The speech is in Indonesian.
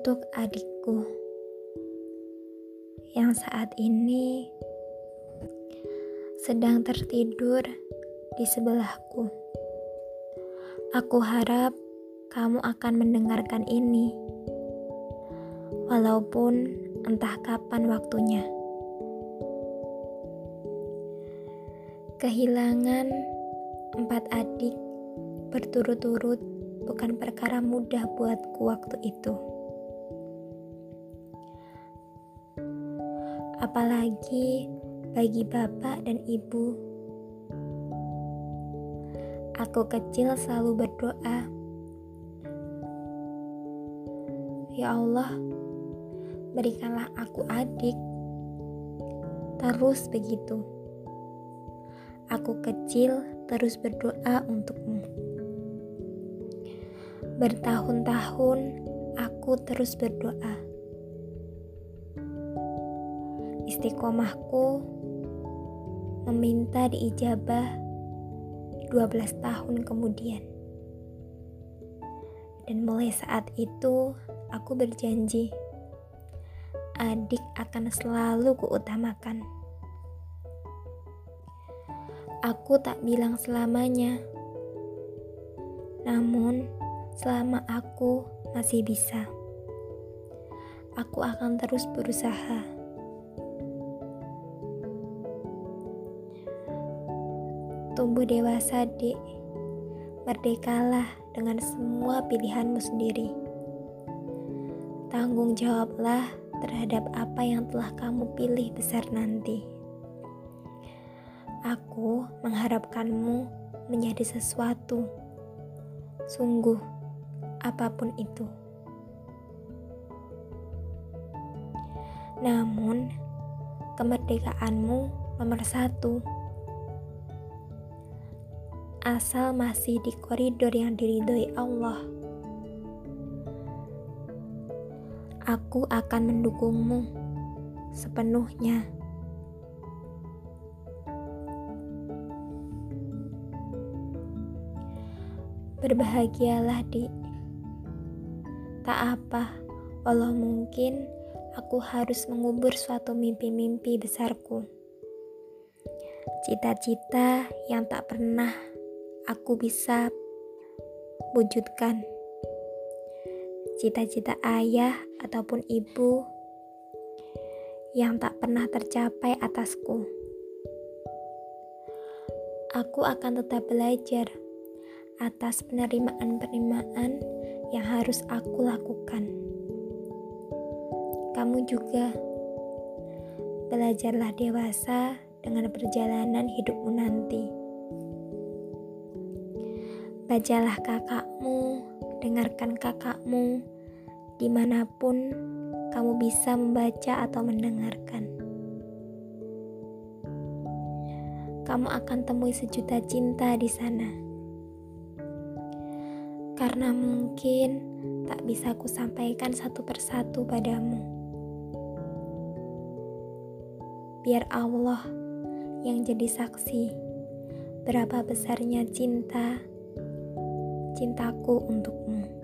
Untuk adikku yang saat ini sedang tertidur di sebelahku, aku harap kamu akan mendengarkan ini, walaupun entah kapan waktunya. Kehilangan empat adik berturut-turut bukan perkara mudah buatku waktu itu. Apalagi bagi bapak dan ibu. Aku kecil selalu berdoa, "Ya Allah, berikanlah aku adik." Terus begitu. Aku kecil terus berdoa untukmu. Bertahun-tahun aku terus berdoa. Istiqomahku meminta diijabah 12 tahun kemudian. Dan mulai saat itu aku berjanji adik akan selalu kuutamakan. Aku tak bilang selamanya. Namun, selama aku masih bisa, aku akan terus berusaha. Tumbuh dewasa, Dek. Merdekalah dengan semua pilihanmu sendiri. Tanggung jawablah terhadap apa yang telah kamu pilih besar nanti. Aku mengharapkanmu menjadi sesuatu. Sungguh, apa pun itu. Namun, kemerdekaanmu nomor satu. Asal masih di koridor yang diridhoi Allah. Aku akan mendukungmu sepenuhnya. Berbahagialah, Dik. Tak apa, walau mungkin aku harus mengubur suatu mimpi-mimpi besarku. Cita-cita yang tak pernah aku bisa wujudkan. Cita-cita ayah ataupun ibu yang tak pernah tercapai atasku. Aku akan tetap belajar atas penerimaan-penerimaan yang harus aku lakukan. Kamu juga belajarlah dewasa dengan perjalanan hidupmu nanti. Bacalah kakakmu, dengarkan kakakmu, di mana pun kamu bisa membaca atau mendengarkan. Kamu akan temui sejuta cinta di sana karena mungkin tak bisa ku sampaikan satu persatu padamu. Biar Allah yang jadi saksi berapa besarnya cinta cintaku untukmu.